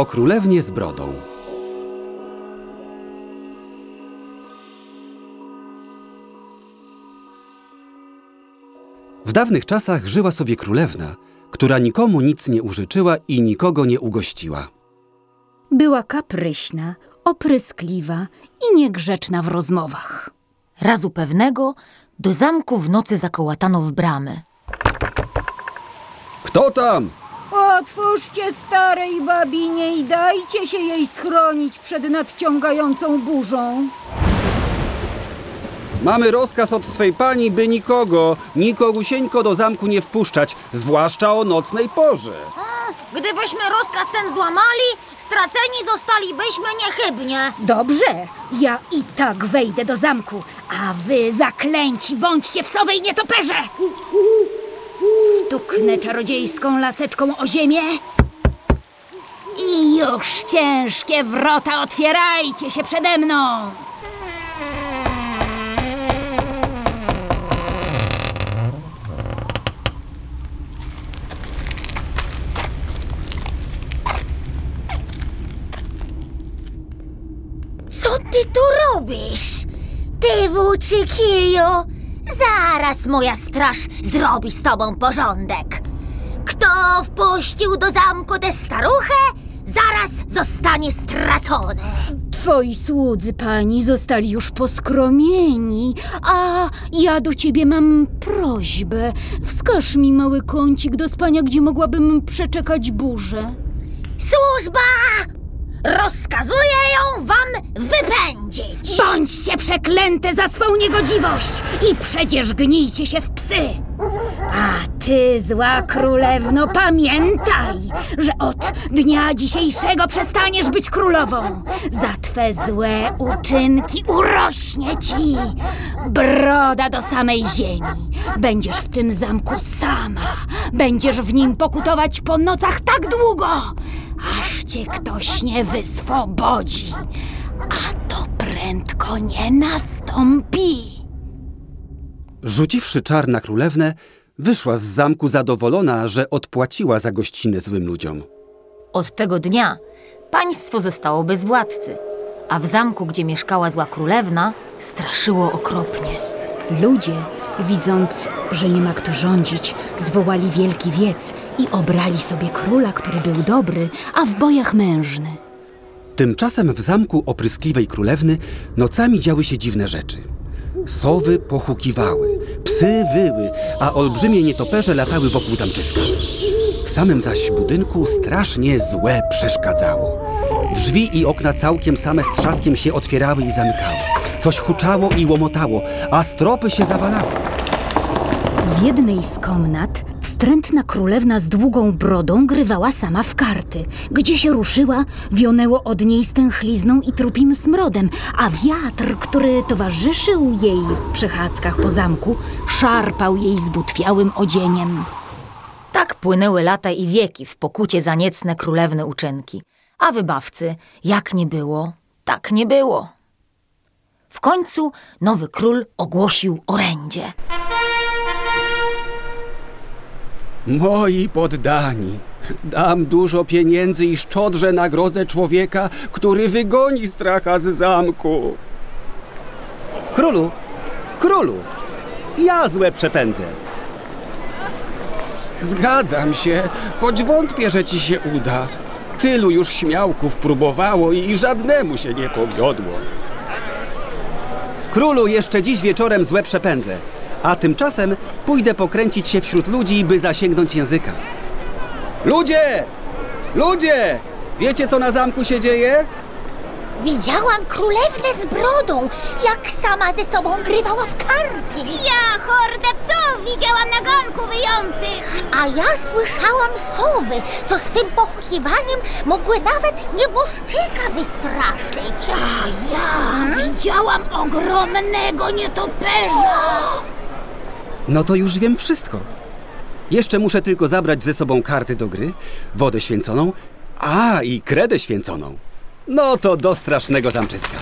O królewnie z brodą. W dawnych czasach żyła sobie królewna, która nikomu nic nie użyczyła i nikogo nie ugościła. Była kapryśna, opryskliwa i niegrzeczna w rozmowach. Razu pewnego do zamku w nocy zakołatano w bramy. Kto tam? Otwórzcie starej babinie i dajcie się jej schronić przed nadciągającą burzą. Mamy rozkaz od swej pani, by nikogo, nikogusieńko do zamku nie wpuszczać, zwłaszcza o nocnej porze. Gdybyśmy rozkaz ten złamali, straceni zostalibyśmy niechybnie. Dobrze, ja i tak wejdę do zamku, a wy zaklęci bądźcie w sowej nietoperze! Stuknę czarodziejską laseczką o ziemię i już ciężkie wrota otwierajcie się przede mną! Co ty tu robisz? Ty włóczykiju! Zaraz moja straż zrobi z tobą porządek. Kto wpuścił do zamku tę staruchę, zaraz zostanie stracony. Twoi słudzy, pani, zostali już poskromieni, a ja do ciebie mam prośbę. Wskaż mi mały kącik do spania, gdzie mogłabym przeczekać burzę. Służba! Rozkazuję ją wam wypędzić! Bądźcie przeklęte za swą niegodziwość i przecież gnijcie się w psy! A ty, zła królewno, pamiętaj, że od dnia dzisiejszego przestaniesz być królową. Za twe złe uczynki urośnie ci broda do samej ziemi. Będziesz w tym zamku sama. Będziesz w nim pokutować po nocach tak długo, aż cię ktoś nie wyswobodzi. A to prędko nie nastąpi. Rzuciwszy czar na królewnę, wyszła z zamku zadowolona, że odpłaciła za gościnę złym ludziom. Od tego dnia państwo zostało bez władcy, a w zamku, gdzie mieszkała zła królewna, straszyło okropnie. Ludzie, widząc, że nie ma kto rządzić, zwołali wielki wiec i obrali sobie króla, który był dobry, a w bojach mężny. Tymczasem w zamku opryskliwej królewny nocami działy się dziwne rzeczy. Sowy pochukiwały, psy wyły, a olbrzymie nietoperze latały wokół zamczyska. W samym zaś budynku strasznie złe przeszkadzało. Drzwi i okna całkiem same z trzaskiem się otwierały i zamykały. Coś huczało i łomotało, a stropy się zawalały. W jednej z komnat wstrętna królewna z długą brodą grywała sama w karty. Gdzie się ruszyła, wionęło od niej stęchlizną i trupim smrodem, a wiatr, który towarzyszył jej w przechadzkach po zamku, szarpał jej zbutwiałym odzieniem. Tak płynęły lata i wieki w pokucie za niecne królewne uczynki, a wybawcy, jak nie było, tak nie było. W końcu nowy król ogłosił orędzie. Moi poddani, dam dużo pieniędzy i szczodrze nagrodzę człowieka, który wygoni stracha z zamku. Królu, królu, ja złe przepędzę. Zgadzam się, choć wątpię, że ci się uda. Tylu już śmiałków próbowało i żadnemu się nie powiodło. Królu, jeszcze dziś wieczorem złe przepędzę, a tymczasem pójdę pokręcić się wśród ludzi, by zasięgnąć języka. Ludzie! Ludzie! Wiecie, co na zamku się dzieje? Widziałam królewnę z brodą, jak sama ze sobą grywała w karty. Ja hordę psów widziałam na ganku wyjących. A ja słyszałam sowy, co swym pochukiwaniem mogły nawet nieboszczyka wystraszyć. A ja widziałam ogromnego nietoperza. No to już wiem wszystko. Jeszcze muszę tylko zabrać ze sobą karty do gry, wodę święconą, a i kredę święconą. No to do strasznego zamczyska.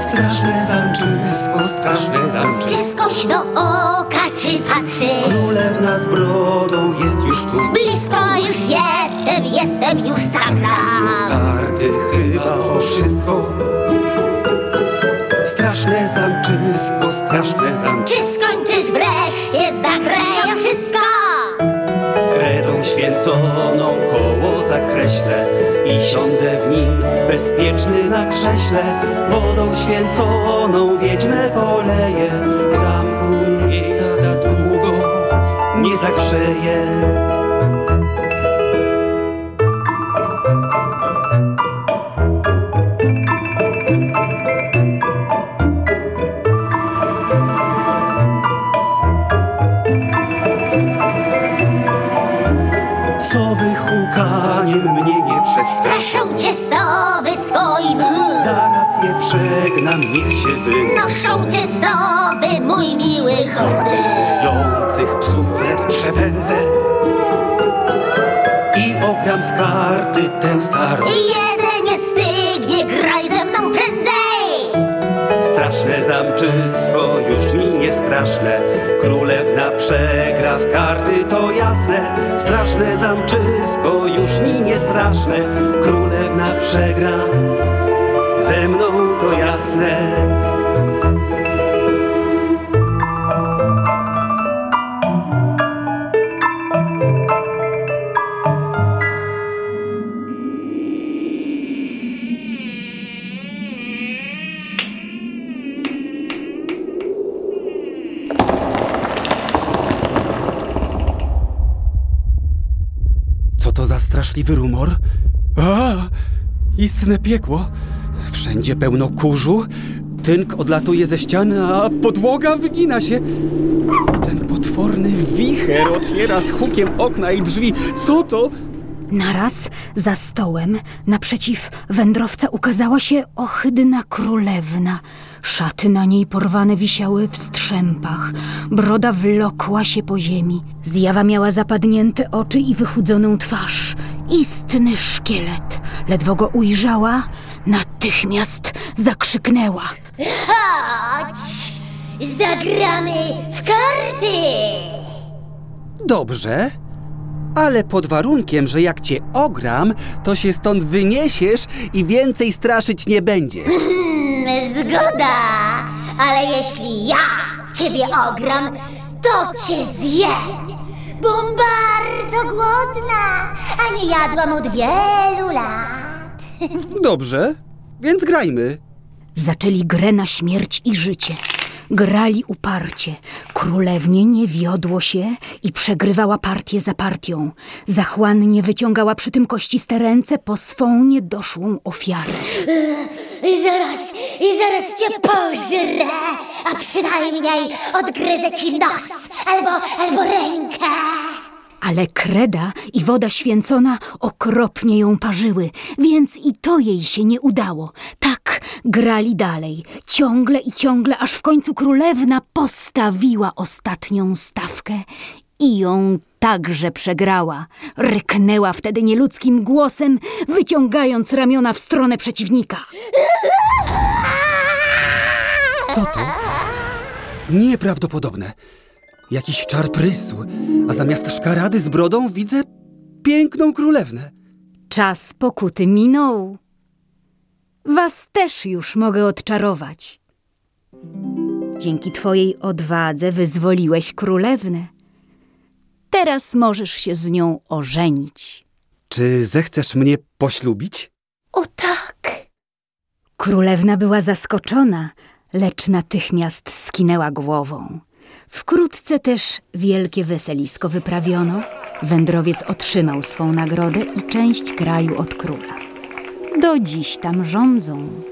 straszne zamczysko, straszne zamczysko. Czy do oka, czy patrzy? Królewna z brodą jest już tu. Blisko już jestem, jestem już sam Karty chyba o wszystko. Straszne zamczysko, straszne zamczysko. Czy skończysz wreszcie, zagrają no wszystko? Kredą święconą koło zakreślę i siądę w nim bezpieczny na krześle. Wodą święconą wiedźmę poleję. W zamku miejsca długo nie zagrzeje. Się wynoszą. Noszą cię sowy, mój miły chody. Jących psów wnet przepędzę I ogram w karty tę starą Jedzenie stygnie, graj ze mną prędzej. Straszne zamczysko już mi nie straszne Królewna przegra w karty, to jasne Straszne zamczysko już mi nie straszne Królewna przegra ze mną, to jasne Co to za straszliwy rumor? A, istne piekło. Wszędzie pełno kurzu, tynk odlatuje ze ściany, a podłoga wygina się. Ten potworny wicher otwiera z hukiem okna i drzwi. Co to? Naraz za stołem naprzeciw wędrowca ukazała się ohydna królewna. Szaty na niej porwane wisiały w strzępach. Broda wlokła się po ziemi. Zjawa miała zapadnięte oczy i wychudzoną twarz. Istny szkielet. Ledwo go ujrzała, natychmiast zakrzyknęła. Chodź, zagramy w karty. Dobrze, ale pod warunkiem, że jak cię ogram, to się stąd wyniesiesz i więcej straszyć nie będziesz. Hmm, zgoda, ale jeśli ja ciebie ogram, to cię zjem. Bom bardzo głodna, a nie jadłam od wielu lat. Dobrze, więc grajmy. Zaczęli grę na śmierć i życie. Grali uparcie. Królewnie nie wiodło się i przegrywała partię za partią. Zachłannie wyciągała przy tym kościste ręce po swą niedoszłą ofiarę. I zaraz, i zaraz cię pożrę, a przynajmniej odgryzę ci nos albo, albo rękę. Ale kreda i woda święcona okropnie ją parzyły, więc i to jej się nie udało. Tak grali dalej, ciągle i ciągle, aż w końcu królewna postawiła ostatnią stawkę i ją także przegrała. Ryknęła wtedy nieludzkim głosem, wyciągając ramiona w stronę przeciwnika. Co to? Nieprawdopodobne. Jakiś czar prysł, a zamiast szkarady z brodą widzę piękną królewnę. Czas pokuty minął. Was też już mogę odczarować. Dzięki twojej odwadze wyzwoliłeś królewnę. Teraz możesz się z nią ożenić. Czy zechcesz mnie poślubić? O tak. Królewna była zaskoczona, lecz natychmiast skinęła głową. Wkrótce też wielkie weselisko wyprawiono. Wędrowiec otrzymał swą nagrodę i część kraju od króla. Do dziś tam rządzą.